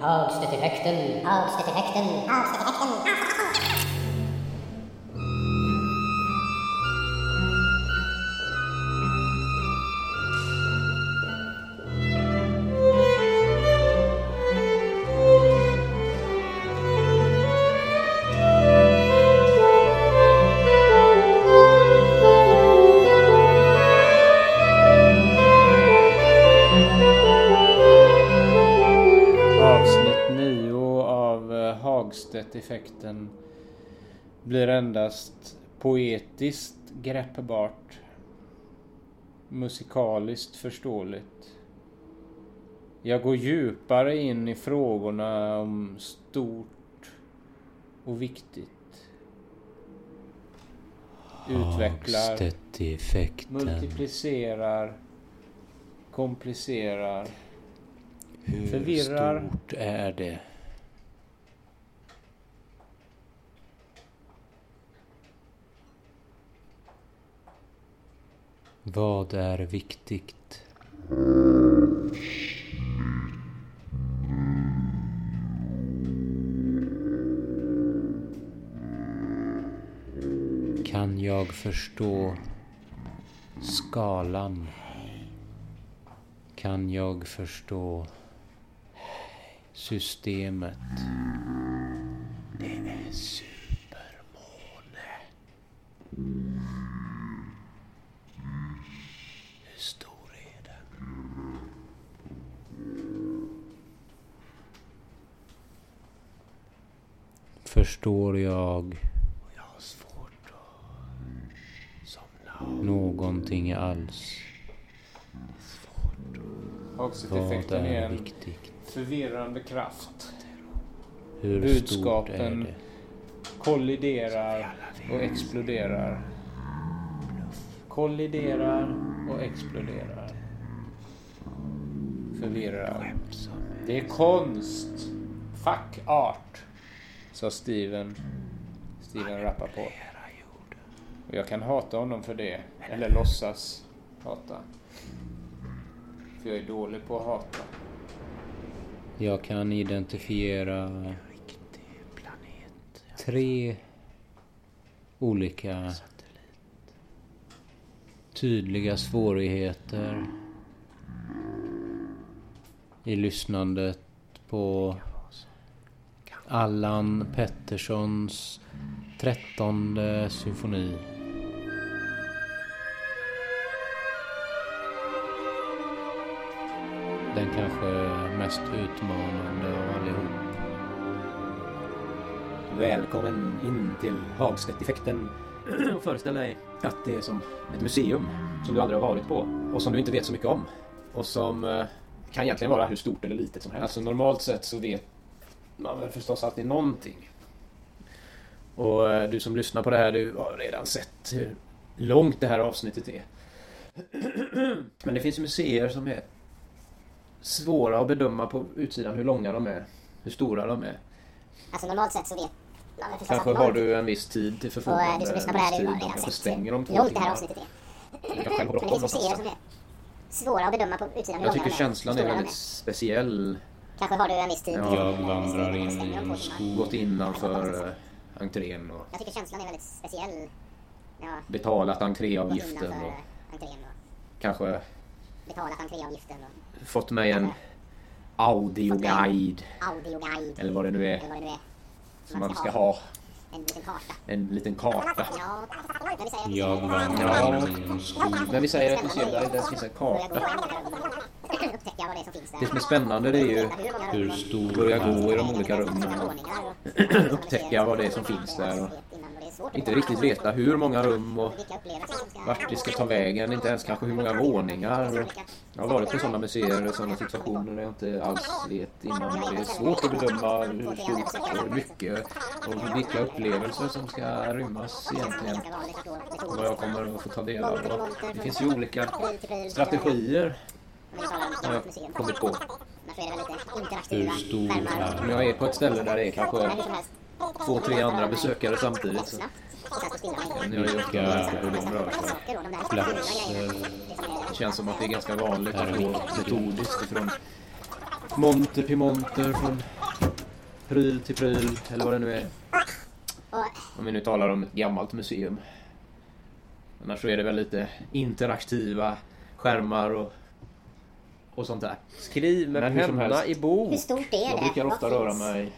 Hagstedt-effekten, Hagstedt-effekten, Hagstedt-effekten. Avsnitt blir endast poetiskt greppbart, musikaliskt förståeligt. Jag går djupare in i frågorna om stort och viktigt. Utvecklar, multiplicerar, komplicerar. Hur förvirrar. stort är det? Vad är viktigt? Kan jag förstå skalan? Kan jag förstå systemet? Det är supermåne. Hur stor är den? Förstår jag Jag har svårt att somna. någonting alls? Vad är är en viktigt? förvirrande kraft. Hur Budskapen stort är det? kolliderar och exploderar. Kolliderar och exploderar. Förvirrar. Det är konst. Fuck art. Sa Steven. Steven Rappaport. Och jag kan hata honom för det. Eller låtsas hata. För jag är dålig på att hata. Jag kan identifiera tre olika tydliga svårigheter i lyssnandet på Allan Petterssons trettonde symfoni. Den kanske mest utmanande av allihop. Välkommen in till Hagstedt-effekten. Och föreställ dig att det är som ett museum som du aldrig har varit på och som du inte vet så mycket om. Och som eh, kan egentligen vara hur stort eller litet som helst. Alltså normalt sett så vet man väl förstås alltid någonting. Och eh, du som lyssnar på det här, du har redan sett hur långt det här avsnittet är. Men det finns ju museer som är svåra att bedöma på utsidan hur långa de är, hur stora de är. Alltså normalt sett så vet man väl förstås Kanske har du en viss tid till Och förfogande. eh, du som lyssnar på det här, du har redan sett stänger om två långt det här avsnittet är. Men det finns museer som är svåra att bedöma på utsidan hur Jag långa tycker de är, känslan hur är stora de väldigt speciell. Kanske har du en viss tid. Ja, vandrar in i en timmar. skog. Gått innanför eh, entrén och Jag tycker känslan är väldigt speciell. Ja, betalat entréavgiften och entrén och kanske betalat entréavgiften och fått mig en audioguide audioguide. eller vad det nu är Eller vad det nu är. som man ska ha. En liten karta. En liten karta. Ja, men vi säger att Jag skog. Men vi säger ett museum där det finns en karta. Det som är spännande det är ju Hur stor börja gå i de olika rummen och upptäcka vad det är som finns där och inte riktigt veta hur många rum och vart det ska ta vägen, inte ens kanske hur många våningar. Jag har varit på sådana museer och sådana situationer där jag inte alls vet innan. Det är svårt att bedöma hur stort och mycket och vilka upplevelser som ska rymmas egentligen. Vad jag kommer att få ta del av. Det finns ju olika strategier har jag kommit på. Hur stor är Om jag är på ett ställe där det är kanske två, tre andra besökare samtidigt så jag sig. platser? Det känns som att det är ganska vanligt att gå metodiskt ifrån monter till monter från pryl till pryl eller vad det nu är. Om vi nu talar om ett gammalt museum. Annars så är det väl lite interaktiva skärmar och, och sånt där. Skriv med penna i bok. hur stort är det? Jag brukar ofta röra mig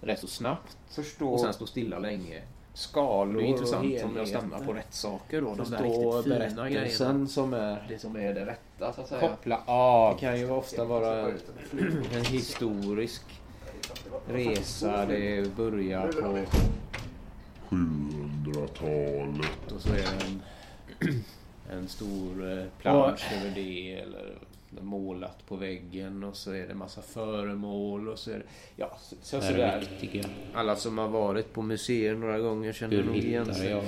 rätt så snabbt Förstå och sen stå stilla länge. skalor Det är intressant och om jag stannar på rätt saker då. De där Förstå riktigt fina grejerna. som är... Det som är det rätta så att säga. Koppla av. Det kan ju ofta vara en historisk resa. Det börjar på 700-talet. och så är det en, en stor eh, plansch över det eller målat på väggen och så är det massa föremål och så är det... Ja, så, så, Det sådär. Alla som har varit på museer några gånger känner nog igen sig. jag?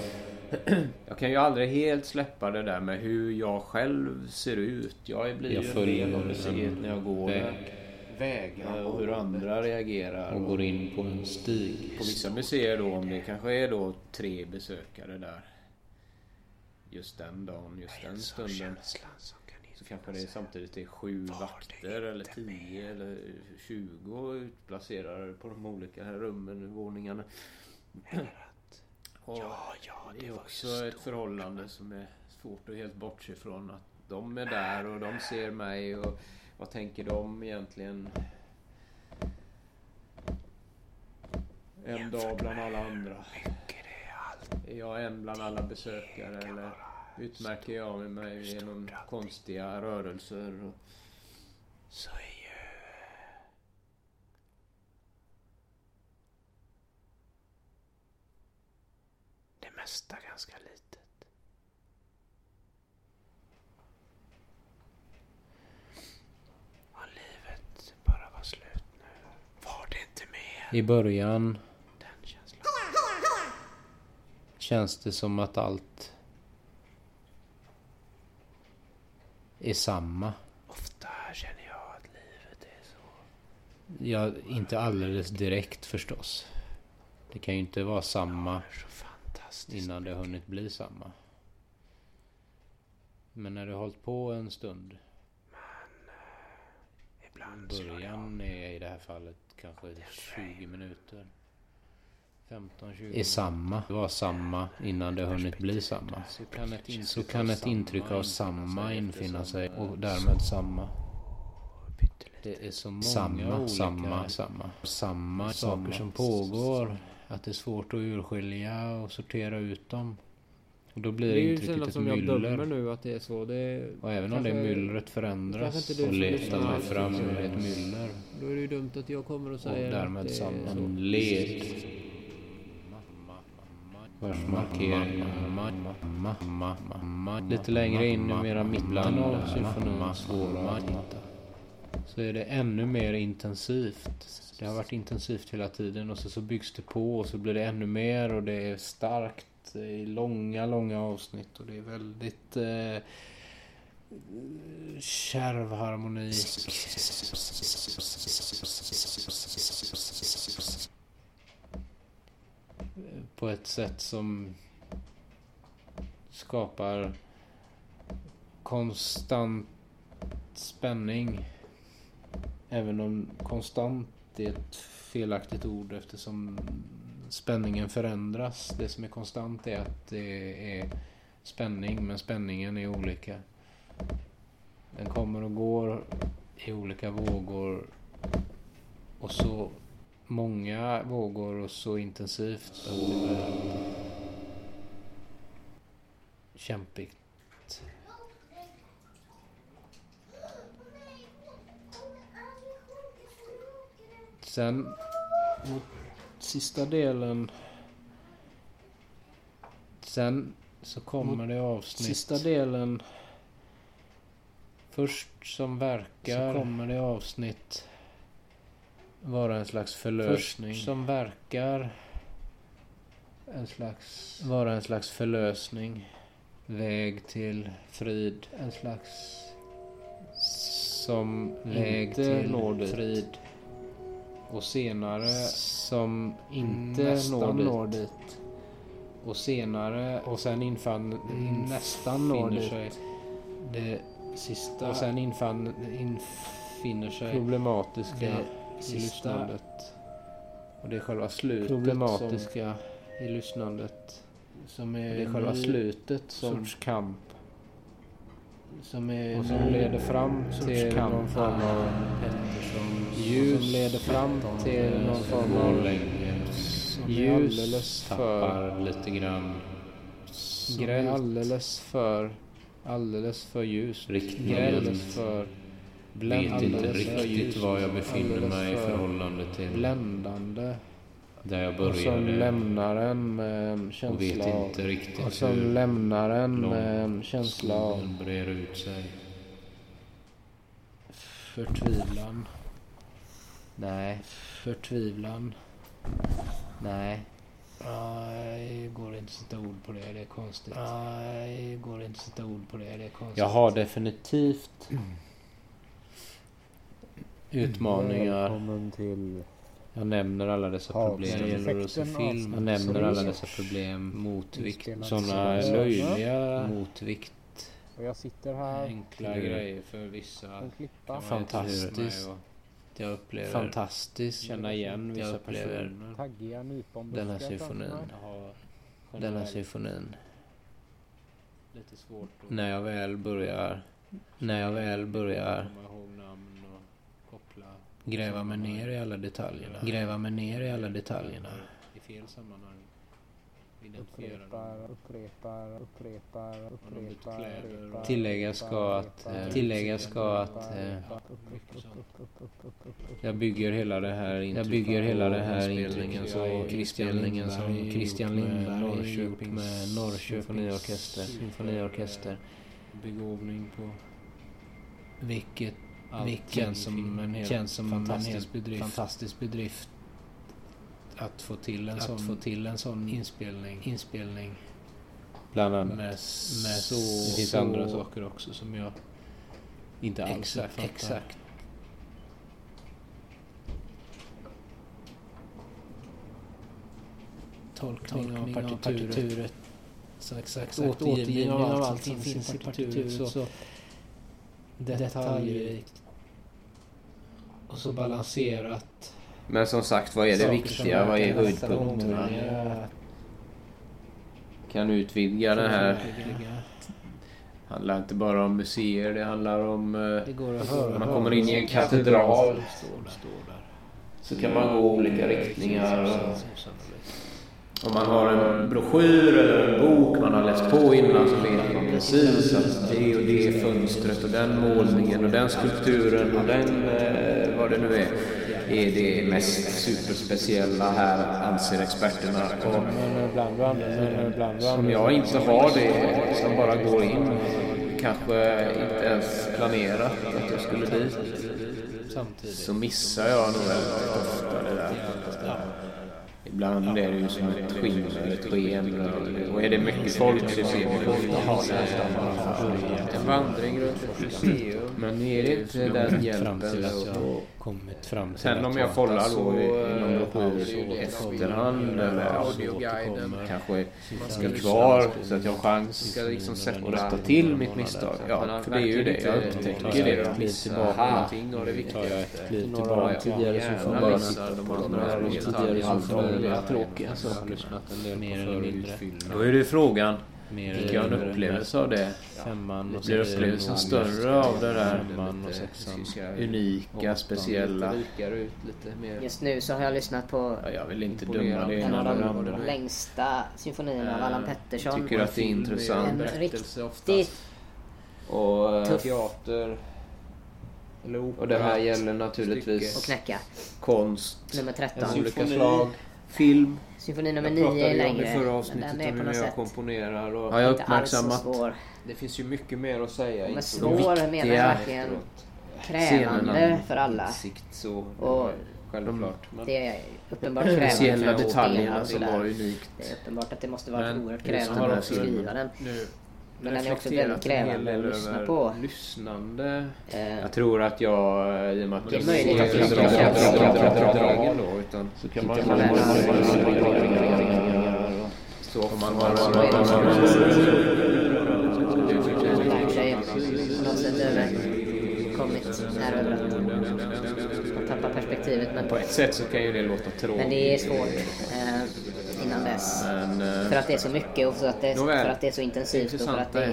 Jag kan ju aldrig helt släppa det där med hur jag själv ser ut. Jag blir Jag ju en del av museet när jag går väg. där. Vägar och hur andra reagerar. Och går in på en stig. På vissa museer då, om det kanske är då tre besökare där. Just den dagen, just den stunden. Så kanske det samtidigt är sju vakter eller tio eller tjugo utplacerade på de olika rummen, våningarna. Och det är också ett förhållande som är svårt att helt bortse ifrån. Att de är där och de ser mig och vad tänker de egentligen? En dag bland alla andra. Är jag en bland alla besökare eller utmärker jag med mig genom konstiga rörelser? Och... Så är ju... Det mesta ganska litet. Och livet bara var slut nu. Var det inte mer? I början den känslan. känns det som att allt är samma. Ofta känner jag att livet är så. Ja, inte alldeles direkt förstås. Det kan ju inte vara samma innan det har hunnit bli samma. Men när du har hållit på en stund. Början är i det här fallet kanske 20 minuter. 15-20 Är samma. Det var samma innan det har hunnit bli samma. Så kan ett intryck, så kan ett intryck av samma infinna sig och därmed samma. Det är så många samma, olika, samma, samma, samma saker som pågår. Att det är svårt att urskilja och sortera ut dem. Och då blir Det är intrycket ett som jag dömer myller. nu att det är så. Det, Och även om det myllret förändras du och letar fram ur ett myller. då är det ju dumt att jag kommer och Och säger att därmed det är så. en led. Vars markering Lite längre in, numera mitten av symfonin, svårare att hitta. Så är det ännu mer intensivt. Det har varit intensivt hela tiden och så, så byggs det på och så blir det ännu mer och det är starkt i långa, långa avsnitt och det är väldigt eh, kärv harmoni. På ett sätt som skapar konstant spänning. Även om konstant är ett felaktigt ord eftersom spänningen förändras. Det som är konstant är att det är spänning men spänningen är olika. Den kommer och går i olika vågor och så många vågor och så intensivt att det blir kämpigt. Sen mot sista delen Sen så kommer det avsnitt. Sista delen. Först som verkar så kommer det avsnitt Vara en slags förlösning Först som verkar En slags Vara en slags förlösning Väg till frid En slags Som väg till når dit. frid och senare som inte når dit. når dit. Och senare och sen infann nästan når dit. Sig det sista och sen infann befinner sig Problematiska det i lyssnandet. och det är själva slutet Problematiska i lyssnandet. som, som är Det är själva slutet som, sorts kamp som är och som leder fram till kamp. någon form av Petterssons ljus som leder fram till någon form av som ljus tappar lite grann som är alldeles för alldeles för ljus. Riktningen. Alldeles för vet inte riktigt var jag befinner mig i för förhållande till bländande. där jag Och som började lämnar en med en och känsla vet av... inte riktigt Och som hur lämnar en med en känsla av brer ut sig. förtvivlan. Nej, förtvivlan. Nej. Nej, går inte att sätta ord på det. Det är konstigt. Nej, går inte att sätta ord på det. Det är konstigt. Jag har definitivt utmaningar. Välkommen till Jag nämner alla dessa problem. Det gäller att se film. Jag nämner alla dessa problem. Motvikt. Sådana löjliga motvikt. och jag sitter här Enkla grejer för vissa. Fantastiskt. Jag upplever Fantastiskt. Känna igen jag vissa upplever personer. Taggiga nyponbuskar Den här symfonin. Den här symfonin. lite svårt att När jag väl börjar. När jag väl börjar komma ihåg namn och koppla gräva mig ner i alla detaljerna. Gräva mig ner i alla detaljerna. i fel sammanhang. Upprepar, upprepar, upprepar, upprepar, kläder och- upprepar, Tillägga ska att, eh, tillägga ska att eh, jag bygger hela det här Jag bygger hela det här inspelningen så Christian som Christian Lindberg gjort med Norrköpings. Symfoniorkester. Begåvning på Vilket Allting känns som en helt känns som en fantastisk helt bedrift. Fantastisk bedrift. att få till en Att sån få till en sån inspelning. inspelning. Bland annat. Med, med så, det finns så- andra saker också som jag inte alls Exakt, uppfattar. exakt. Tolkning, Tolkning av av partituret. partituret. Så exakt, Exakt, återgivning av allt som som finns i partituret. Så, Så detaljrikt. Och så balanserat. Men som sagt, vad är det viktiga? Vad är höjdpunkterna? Kan utvidga det här. Omöjliga. handlar inte bara om museer, det handlar om... eh, Det går att höra. Man kommer in i en katedral. Så kan man gå olika riktningar. Och om man har en broschyr eller en bok man har läst på innan så vet man precis att det och det fönstret och den målningen och den skulpturen och den, eh, vad det nu är, är det mest superspeciella här anser experterna. Och som om jag inte har det, som bara går in, kanske inte ens planerat att jag skulle dit, så missar jag nog väldigt ofta det där. Ibland är det ju som ett skimmer, ett sken. Och är det mycket folk så ser vi ofta en vandring runt ett museum. Men är det inte den hjälpen att jag kommit fram till Sen om att jag kollar då i så, någon broschyr efterhand eller audioguiden kanske är kvar så att jag har chans Ska liksom att rätta till mitt misstag. Ja, för det är ju det. Jag upptäcker det. Jag missar någonting av det tar jag viktiga. ett kliv Några tillbaka. tidigare Gärna symfonier. missar de På de andra här tidigare Så jag har lyssnat en del mer eller mindre. Då är det ju frågan, Mer fick jag en upplevelse av det? Femman och Blir upplevelsen större av det där femman och sexan? unika, speciella? Just nu så har jag lyssnat på Ja, jag vill inte döma det en av de längsta symfonierna av Allan Pettersson. Tycker att det är intressant. En riktigt Och, eh, tuff Teater. Och det här gäller naturligtvis konst, Nummer 13. olika slag, film. Symfoni nummer Jag 9 pratade är längre. förra Men avsnittet om hur jag sätt komponerar och Har jag inte alls så uppmärksammat svår. det finns ju mycket mer att säga. Men svår menar jag verkligen krävande för alla. Insikt så. Och Självklart. Men det är uppenbart krävande Speciella detaljerna som var unikt. Det är uppenbart att det måste vara oerhört krävande att skriva den. nu Men den är också väldigt krävande att lyssna på. Lyssnande. Eh, Jag tror att jag, i och med att Det är jag möjligt att ser det dra- kan dra- kännas- dra- dra- dra- dragen då, utan så kan man så om man lär sig på något sätt över kommit närmare att man tappar perspektivet. Men, På ett sätt så kan ju det låta tråkigt. men det är svårt eh, innan dess. Men, eh, För att det är så mycket och för att det är, för att det är så intensivt och för att det är ju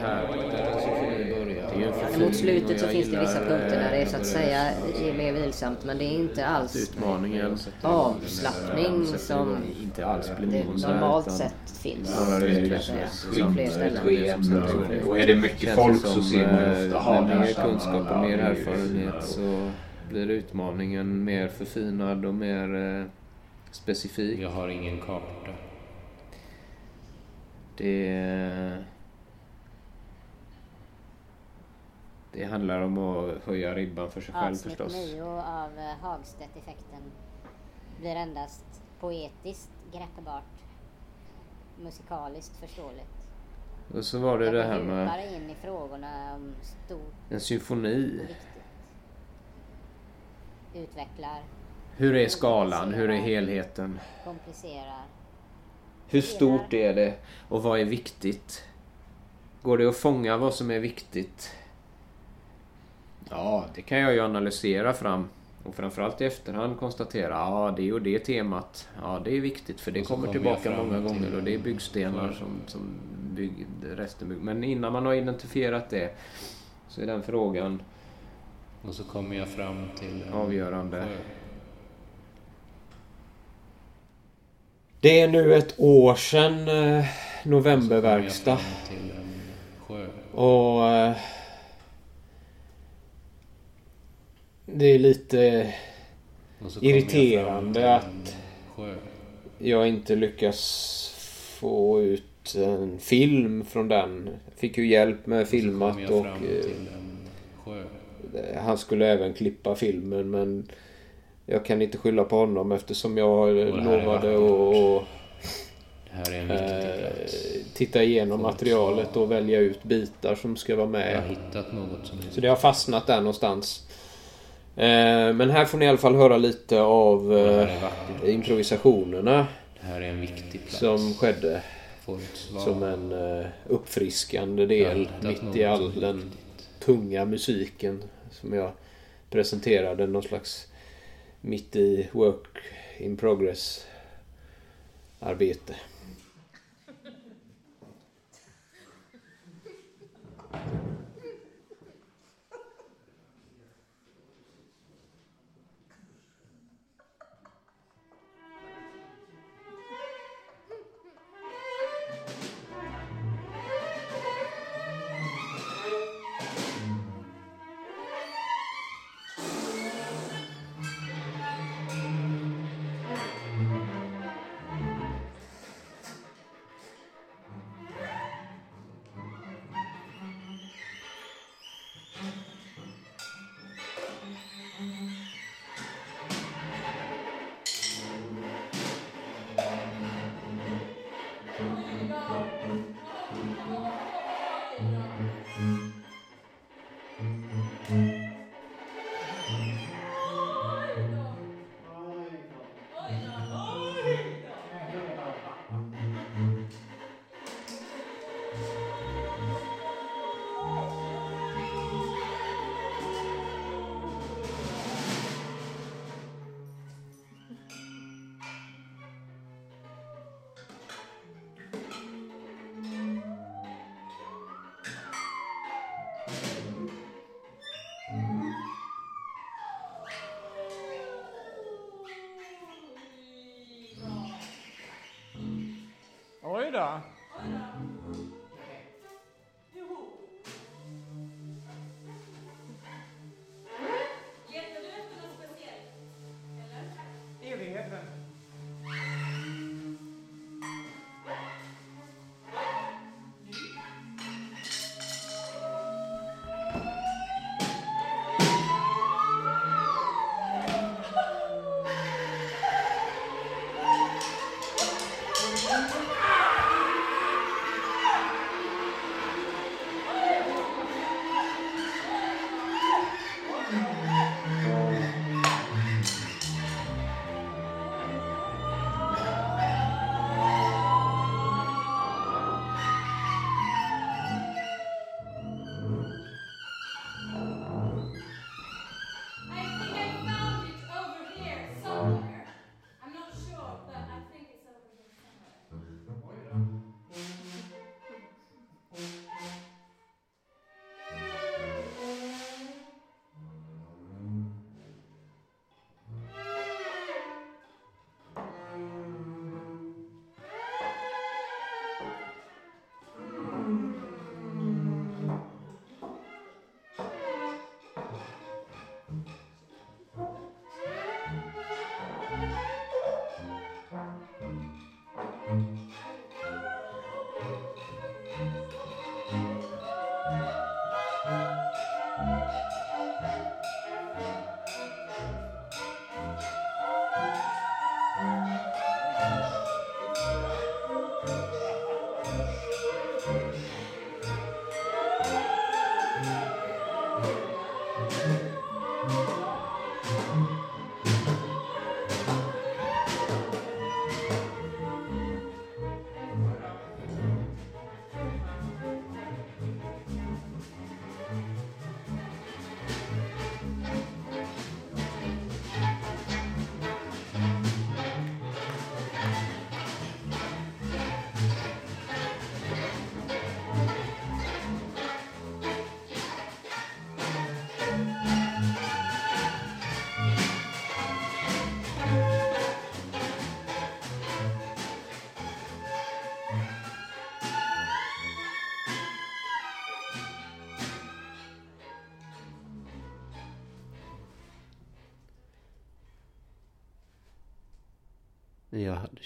Ja, Mot slutet så finns det vissa punkter där det är så att eh, säga är mer vilsamt men det är inte alls Utmaningen. avslappning som Inte alls blir det normalt sett finns. På fler ställen. Och är det mycket folk så som, ser man eh, ofta ha Med mer kunskap och mer ju- erfarenhet så blir utmaningen mer förfinad och mer eh, specifik. Jag har ingen karta. Det... Det handlar om att höja ribban för sig själv Avsnitt förstås. 9 av eh, Hagstedt-effekten blir endast poetiskt greppbart, musikaliskt förståeligt. Och så var det Jag det här med in i frågorna om stort en symfoni. Utvecklar, Hur är skalan? Hur är helheten? komplicerar. Hur stort är det? Och vad är viktigt? Går det att fånga vad som är viktigt? Ja, det kan jag ju analysera fram. Och framförallt i efterhand konstatera, ja det och det temat, ja det är viktigt för det kommer tillbaka många till gånger och det är byggstenar som, som bygg, resten bygg. Men innan man har identifierat det så är den frågan Och så kommer jag fram till avgörande. Det är nu ett år sedan eh, novemberverkstad. Och... Eh, det är lite Irriterande att- jag inte lyckas få ut en film från den. Fick ju hjälp med filmat och eh, han skulle även klippa filmen men jag kan inte skylla på honom eftersom jag lovade att viktig eh, titta igenom materialet och välja ut bitar som ska vara Jag har med. hittat något som Så det har fastnat där någonstans. Eh, Men här får ni i alla fall höra lite av eh, improvisationerna Det här är en viktig plats. som skedde som en eh, uppfriskande del mitt i all den tunga musiken som jag presenterade. Någon slags mitt i work in progress arbete. Oj då.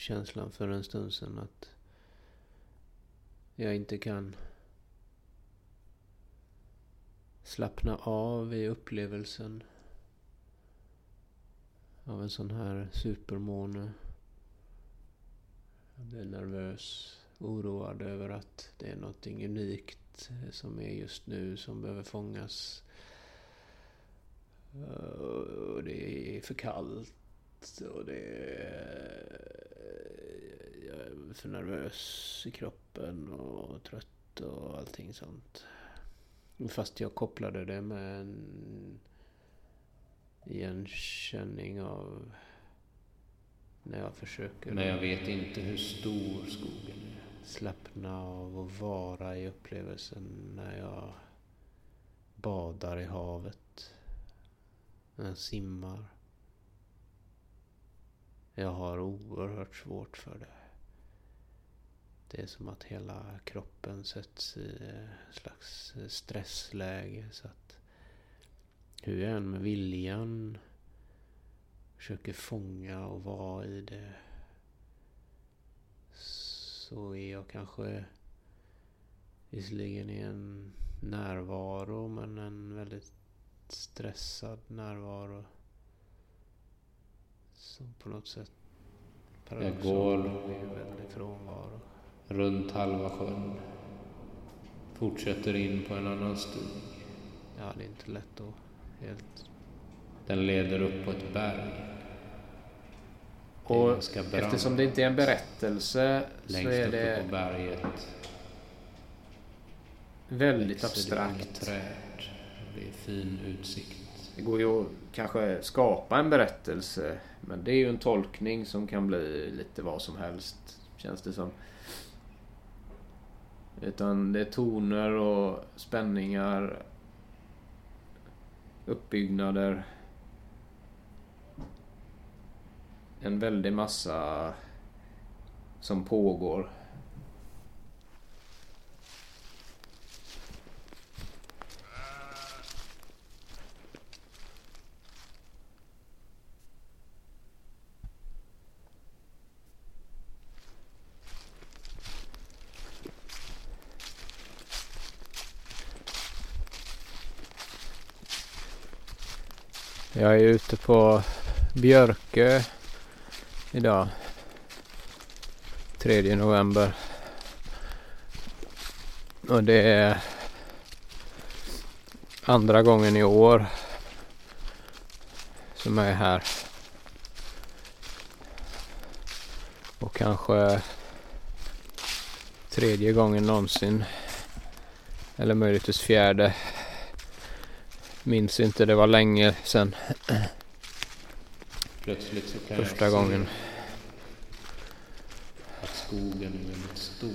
Känslan för en stund sedan att jag inte kan slappna av i upplevelsen av en sån här supermåne. Jag blir nervös, oroad över att det är någonting unikt som är just nu som behöver fångas. Eh, och det är för kallt och det är... Jag är för nervös i kroppen och trött och allting sånt. Fast jag kopplade det med en igenkänning av när jag försöker... Men jag vet inte hur stor skogen är. Slappna av och vara i upplevelsen när jag badar i havet. När jag simmar. Jag har oerhört svårt för det. Det är som att hela kroppen sätts i ett slags stressläge. Så att hur jag än med viljan försöker fånga och vara i det så är jag kanske visserligen i en närvaro men en väldigt stressad närvaro. Som på något sätt Jag går är runt halva sjön. Fortsätter in på en annan stig. Ja, det är inte lätt att helt... Den leder upp på ett berg. Är Och eftersom det inte är en berättelse så Längst är uppe det på berget väldigt abstrakt. träd. Det är fin utsikt. Det går ju att kanske skapa en berättelse. Men det är ju en tolkning som kan bli lite vad som helst. Känns det som. Utan det är toner och spänningar. Uppbyggnader. En väldig massa som pågår. Jag är ute på Björkö idag. 3 november. Och det är andra gången i år som jag är här. Och kanske tredje gången någonsin. Eller möjligtvis fjärde. Minns inte, det var länge sedan. Plötsligt så kan Första jag se gången. att skogen är väldigt stor.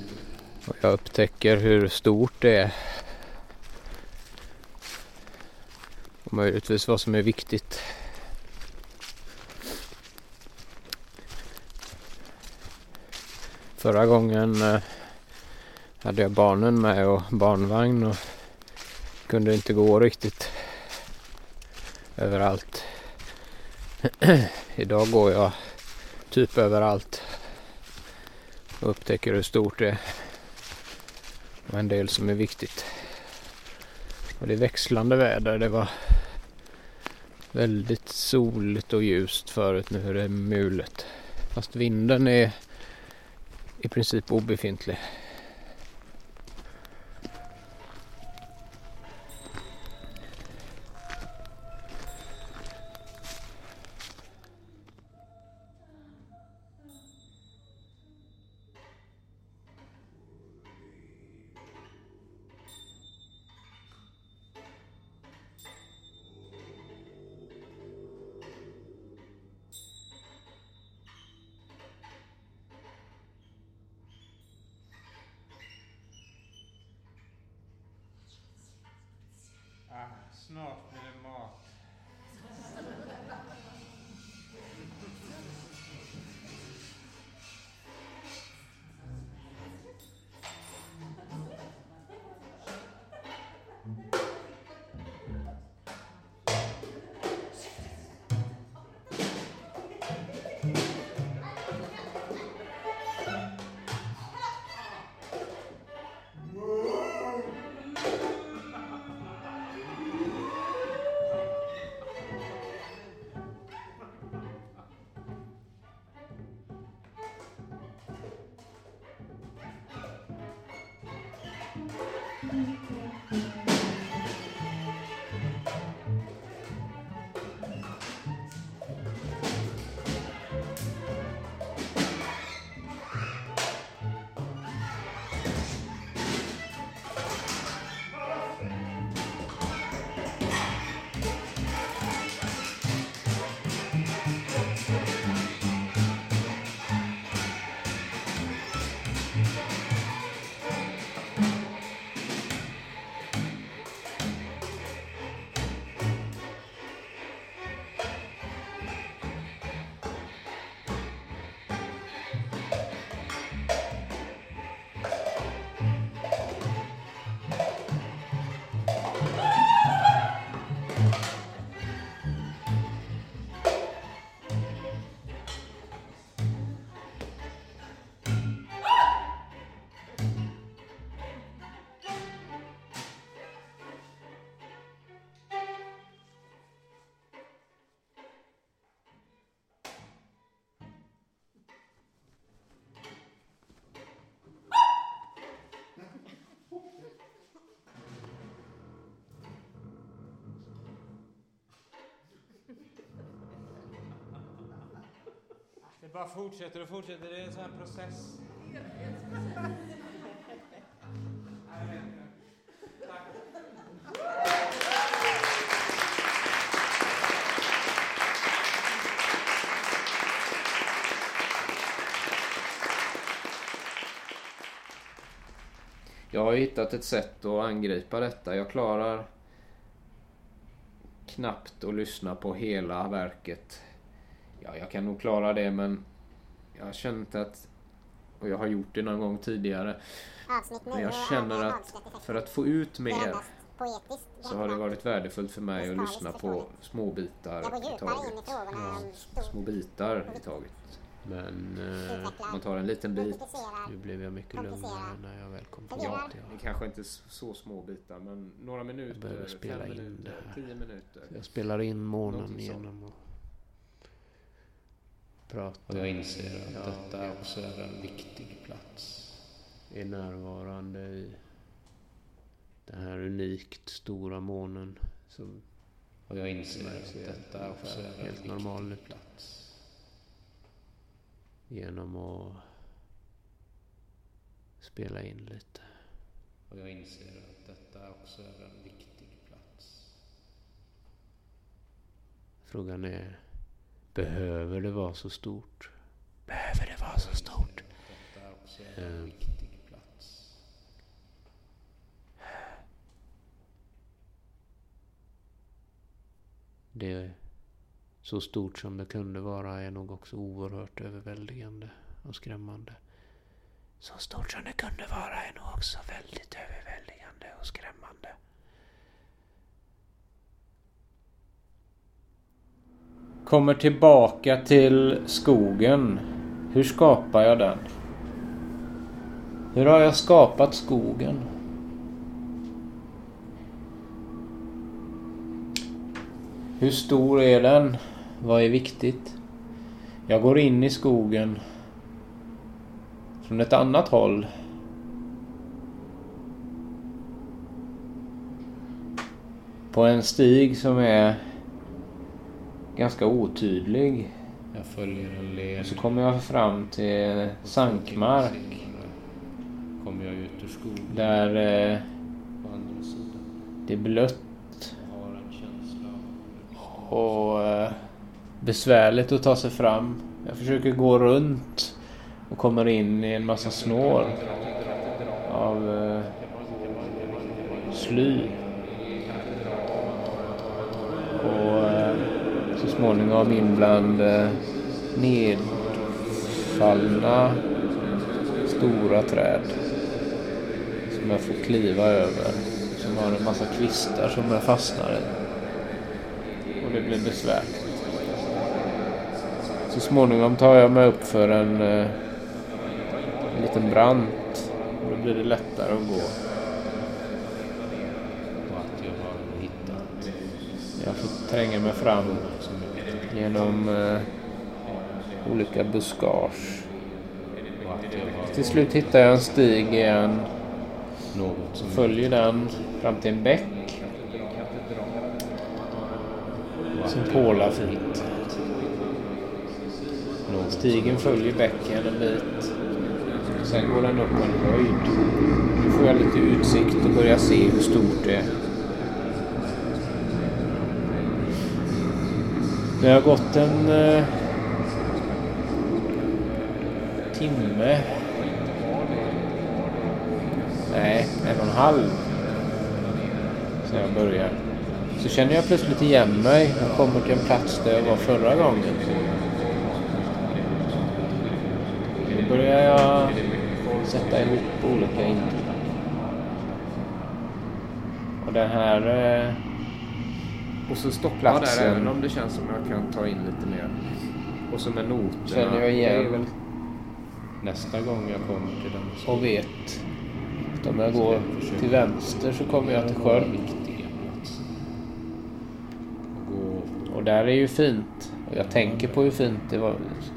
Och jag upptäcker hur stort det är. Och möjligtvis vad som är viktigt. Förra gången eh, hade jag barnen med och barnvagn och kunde inte gå riktigt överallt. Idag går jag typ överallt. Och upptäcker hur stort det är. Och en del som är viktigt. Och det är växlande väder. Det var väldigt soligt och ljust förut. Nu är det mulet. Fast vinden är i princip obefintlig. Det bara fortsätter och fortsätter. Det är en sån här process. Jag har hittat ett sätt att angripa detta. Jag klarar knappt att lyssna på hela verket. Ja, jag kan nog klara det men jag har känt att, och jag har gjort det någon gång tidigare, men jag känner att för att få ut mer så har det varit värdefullt för mig att lyssna på små bitar i taget. Små bitar i taget. Men eh, Man tar en liten bit. nu blev jag mycket lugnare när jag väl kom fram Ja, det kanske inte är så små bitar men några minuter, behöver spela fem in minuter, det här. tio minuter. Jag spelar in månen genom att prata. Och jag inser att detta också är en viktig plats. Är närvarande i den här unikt stora månen. Som och jag inser att detta också är en helt normal plats. Genom att spela in lite. Och jag inser att detta också är en viktig plats. Frågan är, behöver det vara så stort? Behöver det vara så stort? Eh, Det så stort som det kunde vara är nog också oerhört överväldigande och skrämmande. Så stort som det kunde vara är nog också väldigt överväldigande och skrämmande. Kommer tillbaka till skogen. Hur skapar jag den? Hur har jag skapat skogen? Hur stor är den? Vad är viktigt? Jag går in i skogen från ett annat håll. På en stig som är ganska otydlig. Jag följer en led. Så kommer jag fram till sankmark. Kommer jag ut ur skogen Där eh, det är blött och eh, besvärligt att ta sig fram. Jag försöker gå runt och kommer in i en massa snår av eh, sly. Och eh, så småningom in bland eh, nedfallna stora träd som jag får kliva över. Som har en massa kvistar som jag fastnar i. Och det blir besvärligt. Så småningom tar jag mig upp för en, eh, en liten brant. Och då blir det lättare att gå. och att jag har hittat Jag får tränga mig fram genom eh, olika buskage. Till slut hittar jag en stig igen. som Följer den fram till en bäck. Som pålar fint. Stigen följer bäcken en bit. Sen går den upp en höjd. Nu får jag lite utsikt och börjar se hur stort det är. Det har gått en eh, timme. Nej, en och en halv. Sen jag började. Så känner jag plötsligt igen mig. Jag kommer till en plats där jag var förra gången. Då börjar jag sätta ihop olika intryck. Och den här... Eh, och så där Platsen. även om det känns som jag kan ta in lite mer. Och så med noterna. känner jag är väl- igen nästa gång jag kommer till den och vet att om jag går till vänster så kommer jag till sjön. Och där är ju fint. Och jag tänker på hur fint det var,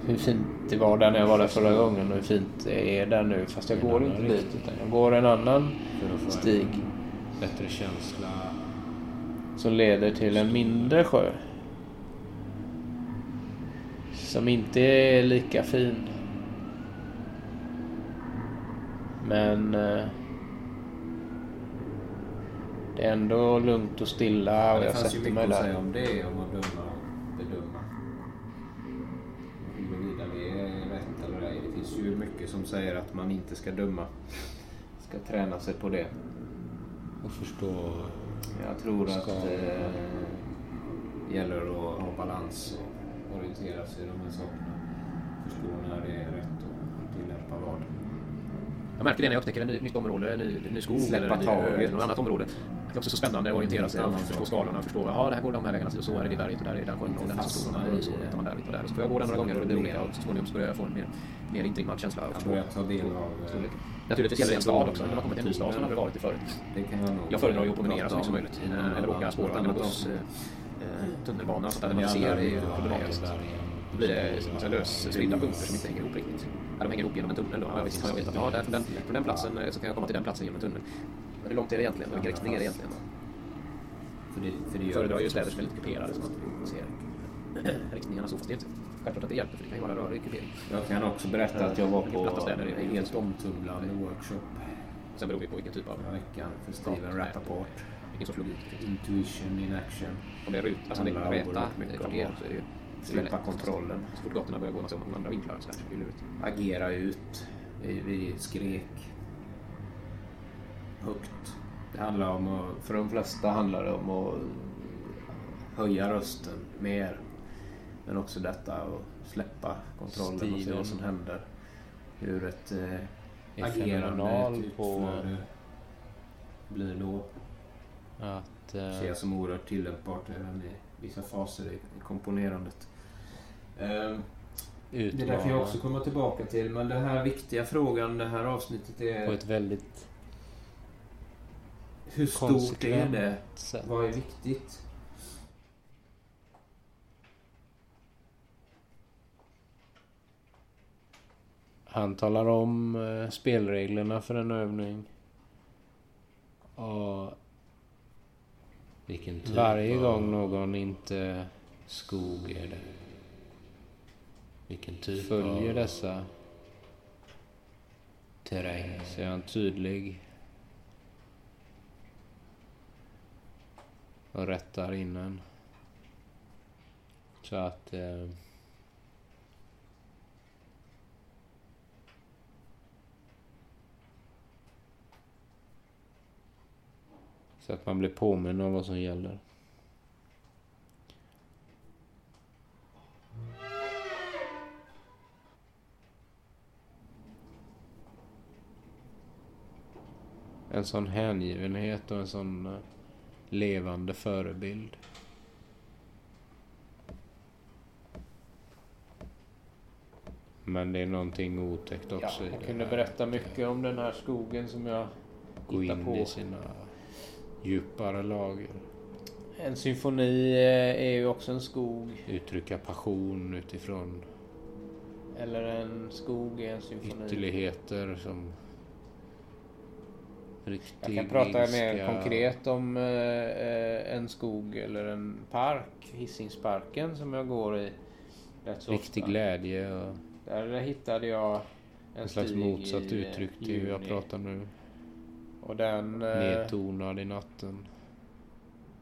hur fint det var där när jag var där förra gången och hur fint det är där nu. Fast jag går inte dit utan jag går en annan stig bättre känsla som leder till en mindre sjö. Som inte är lika fin. Men eh, det är ändå lugnt och stilla och det jag fanns ju sätter mycket mig att där. säga om det, om att döma, bedöma. Huruvida det är rätt eller ej. Det finns ju mycket som säger att man inte ska döma. Ska träna sig på det. och förstå Jag tror att Ska- eh, det gäller att ha balans och orientera sig i de här sakerna. Förstå när det är rätt och tillämpa vad. Jag märker det när jag upptäcker ett ny, nytt område, en ny, ny skog Släppa eller något annat område. Det är också så spännande att orientera sig och förstå skalorna. Förstå att det här går de här vägarna och så är det det berget och där är den sjön och den är så stor och så tar man där och där. Och så får jag gå där några gånger och det blir olika och så småningom så börjar jag få en mer, mer intrimmad känsla och Jag börjar ta del av... storleken. Naturligtvis gäller det en stad också. När man kommer till en ny stad som aldrig varit i förut. Jag föredrar ju att promenera så mycket som om möjligt. Eller åka spårvagn eller buss, eh, tunnelbana och sånt där. Där man inte ser det är ju problematiskt. Då blir det en massa lösspridda punkter som inte hänger ihop riktigt. Ja, de hänger ihop genom en tunnel då. Ja, visst har jag vet att ja, där, från, den, från den platsen eh, så kan jag komma till den platsen genom en tunnel. Men hur långt är det egentligen? Vilken riktning är det egentligen? För det, för det Jag gör föredrar ju städer som är lite kuperade så man ser riktningarna så. Fast det är inte självklart att det hjälper för det kan ju vara rörig kupering. Jag kan också berätta att jag var på är en helt omtumlande workshop Sen beror det på vilken typ av veckan för Steven Rappaport. vilken sorts logik. Intuition in action. Om det är rut, alltså det är räta kvarter så är det ju Släppa kontrollen. Så fort gatorna börjar gå massa andra vinklar så blir det lurigt. Agera ut. Vi, vi skrek högt. Det handlar om att, för de flesta handlar det om att höja rösten mer. Men också detta att släppa kontrollen och se Stilen. vad som händer. Hur ett eh, agerande, ett på utflöde blir då. att Ser eh, jag som oerhört tillämpbart även i vissa faser i, komponerandet. Ehm, Det är utmana därför jag också kommer tillbaka till. Men den här viktiga frågan, det här avsnittet på är ett väldigt hur stort är det? sätt. Vad är viktigt? Han talar om eh, spelreglerna för en övning. Och Vilken typ varje av gång någon inte skog är det? Vilken typ följer av dessa terräng? så är han tydlig. Och rättar innan. Så att... Eh, så att man blir påminn om vad som gäller. En sån hängivenhet och en sån eh, levande förebild. Men det är någonting otäckt också i Jag kunde berätta mycket om den här skogen som jag Gå in på. i sina djupare lager. En symfoni eh, är ju också en skog. Uttrycka passion utifrån Eller en skog är en symfoni. ytterligheter som riktig Jag kan prata mer ilska. konkret om eh, eh, en skog eller en park. Hisingsparken som jag går i rätt så Riktig ofta. glädje och Där hittade jag en, en slags motsatt uttryck till hur jag pratar nu. Och den... eh, Nedtonad i natten.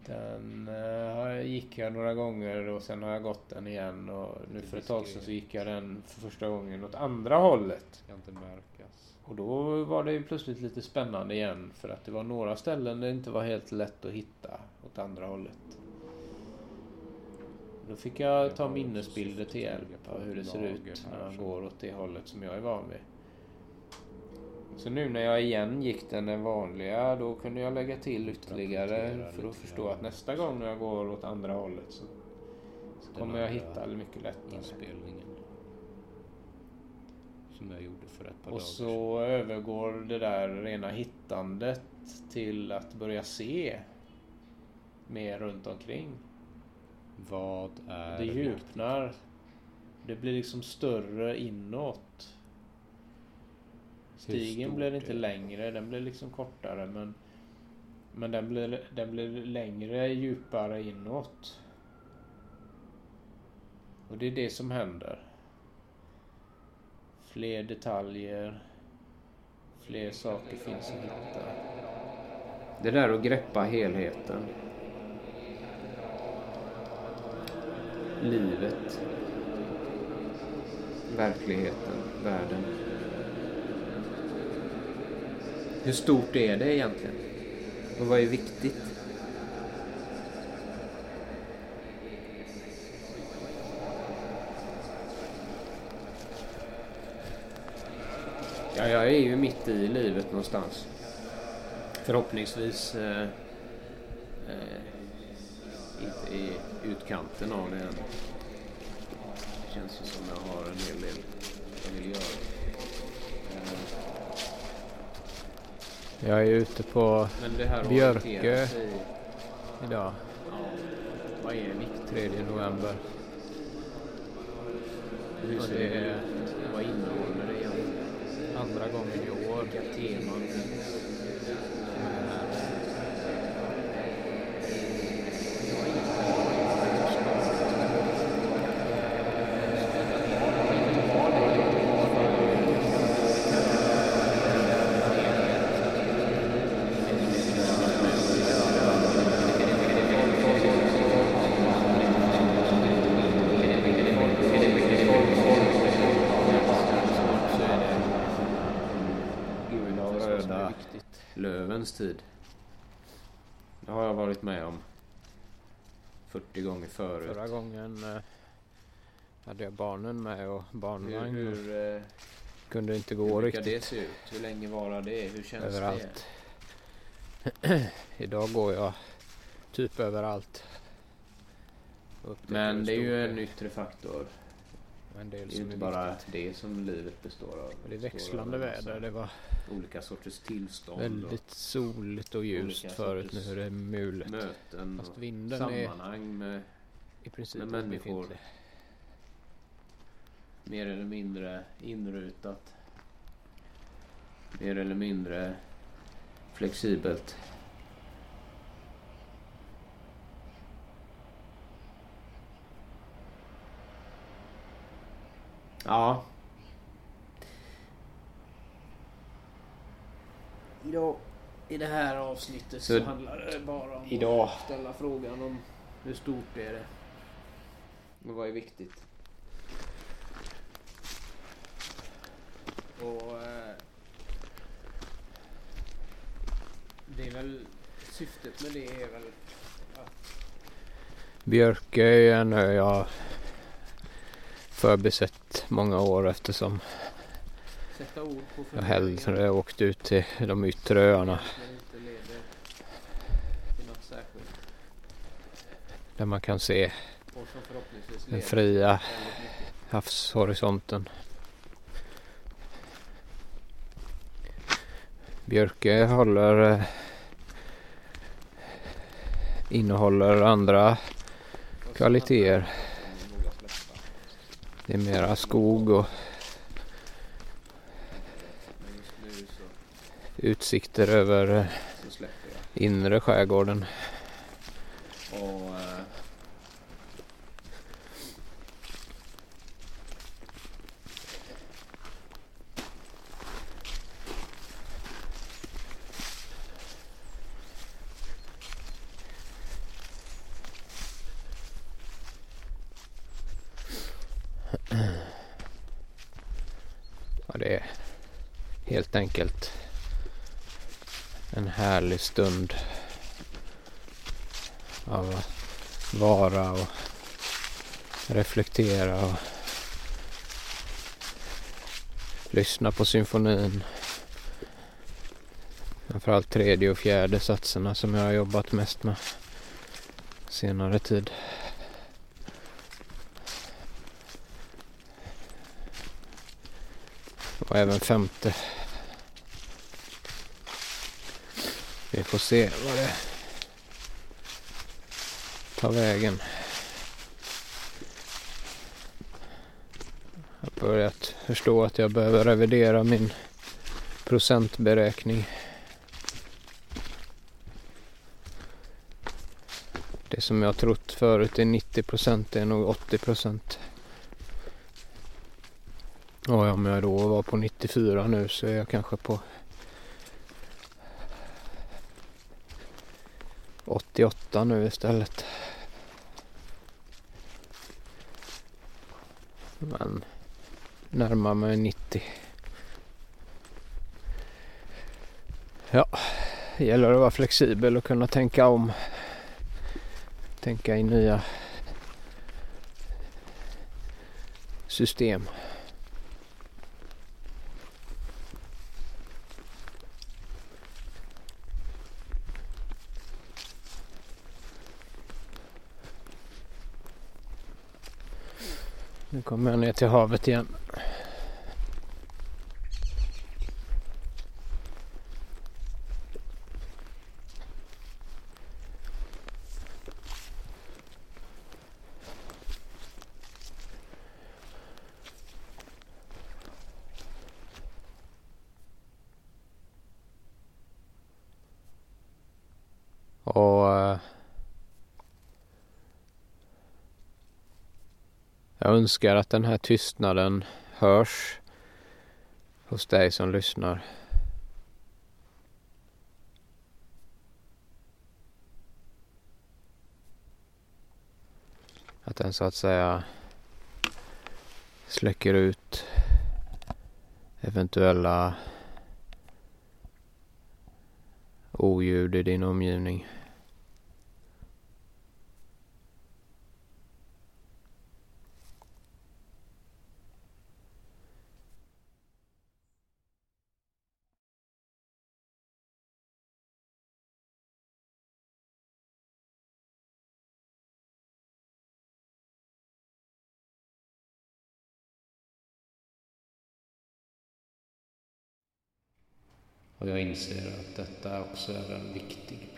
Den eh, gick jag några gånger och sen har jag gått den igen och nu för ett tag sedan så gick jag den för första gången åt andra hållet. Ska inte märkas. Och då var det ju plötsligt lite spännande igen för att det var några ställen där det inte var helt lätt att hitta åt andra hållet. Då fick jag ta minnesbilder till hjälp av hur det ser ut när man går åt det hållet som jag är van vid. Så nu när jag igen gick den vanliga då kunde jag lägga till ytterligare för att förstå att nästa gång när jag går åt andra hållet så, så kommer jag hitta mycket lättare. Inspelningen. Som jag gjorde för ett par Och dagar så övergår det där rena hittandet till att börja se mer runt omkring. Vad är Det viktigt? djupnar. Det blir liksom större inåt. Stigen blir inte längre, den blir liksom kortare men men den blir, den blir längre, djupare inåt. Och det är det som händer. Fler detaljer. Fler saker finns att hitta. Det där att greppa helheten. Livet. Verkligheten. Världen. Hur stort är det egentligen? Och vad är viktigt? Ja, jag är ju mitt i livet någonstans. Förhoppningsvis eh, eh, inte i utkanten av det än. Det känns ju som jag har en hel del jag vill göra. Eh, jag är ute på det Björkö. idag, Ja, vad är viktigt? 3 november. Hur ser det det? Vad innehåller det egentligen? andra gången i år. Vilka teman finns? Gula och Vad som är röda. Lövens tid. Det har jag varit med om 40 gånger förut. Förra gången eh, hade jag barnen med och Hur, barnvagn. hur, eh, Kunde inte hur gå brukar riktigt det se ut? Hur länge varar det? Hur känns överallt. Idag går jag typ överallt. Det? Men det är ju en yttre faktor. En del Det är inte bara det som livet består av. Det är växlande av väder. Det var Olika sorters tillstånd väldigt soligt och ljust förut. Nu är det mulet. möten Fast vinden sammanhang med i princip med människor. obefintlig. mer eller mindre inrutat. Mer eller mindre flexibelt. Ja. Idag i det här avsnittet Så så, handlar det bara om idag- att ställa frågan om hur stort är det Och vad är viktigt? Och eh, det är väl syftet med det är väl att Björke är en ö jag förbisett många år eftersom jag hellre åkt ut till de yttre öarna där man kan se den fria havshorisonten. Björke håller eh, innehåller andra kvaliteter. Det är mera skog och utsikter över inre skärgården. Och eh, Ja, det är helt enkelt en härlig stund av att vara och reflektera och lyssna på symfonin. Framförallt tredje och fjärde satserna som jag har jobbat mest med senare tid. Och även femte. Vi får se vad det tar vägen. Jag har börjat förstå att jag behöver revidera min procentberäkning. Det som jag trott förut är 90 procent är nog 80 procent. Och om jag då var på 94 nu så är jag kanske på 38 nu istället. Men närmar mig 90. Ja, det gäller att vara flexibel och kunna tänka om. Tänka i nya system. Nu kommer jag ner till havet igen. Och eh, jag önskar att den här tystnaden hörs hos dig som lyssnar. Att den så att säga släcker ut eventuella oljud i din omgivning. Och jag inser att detta också är en viktig.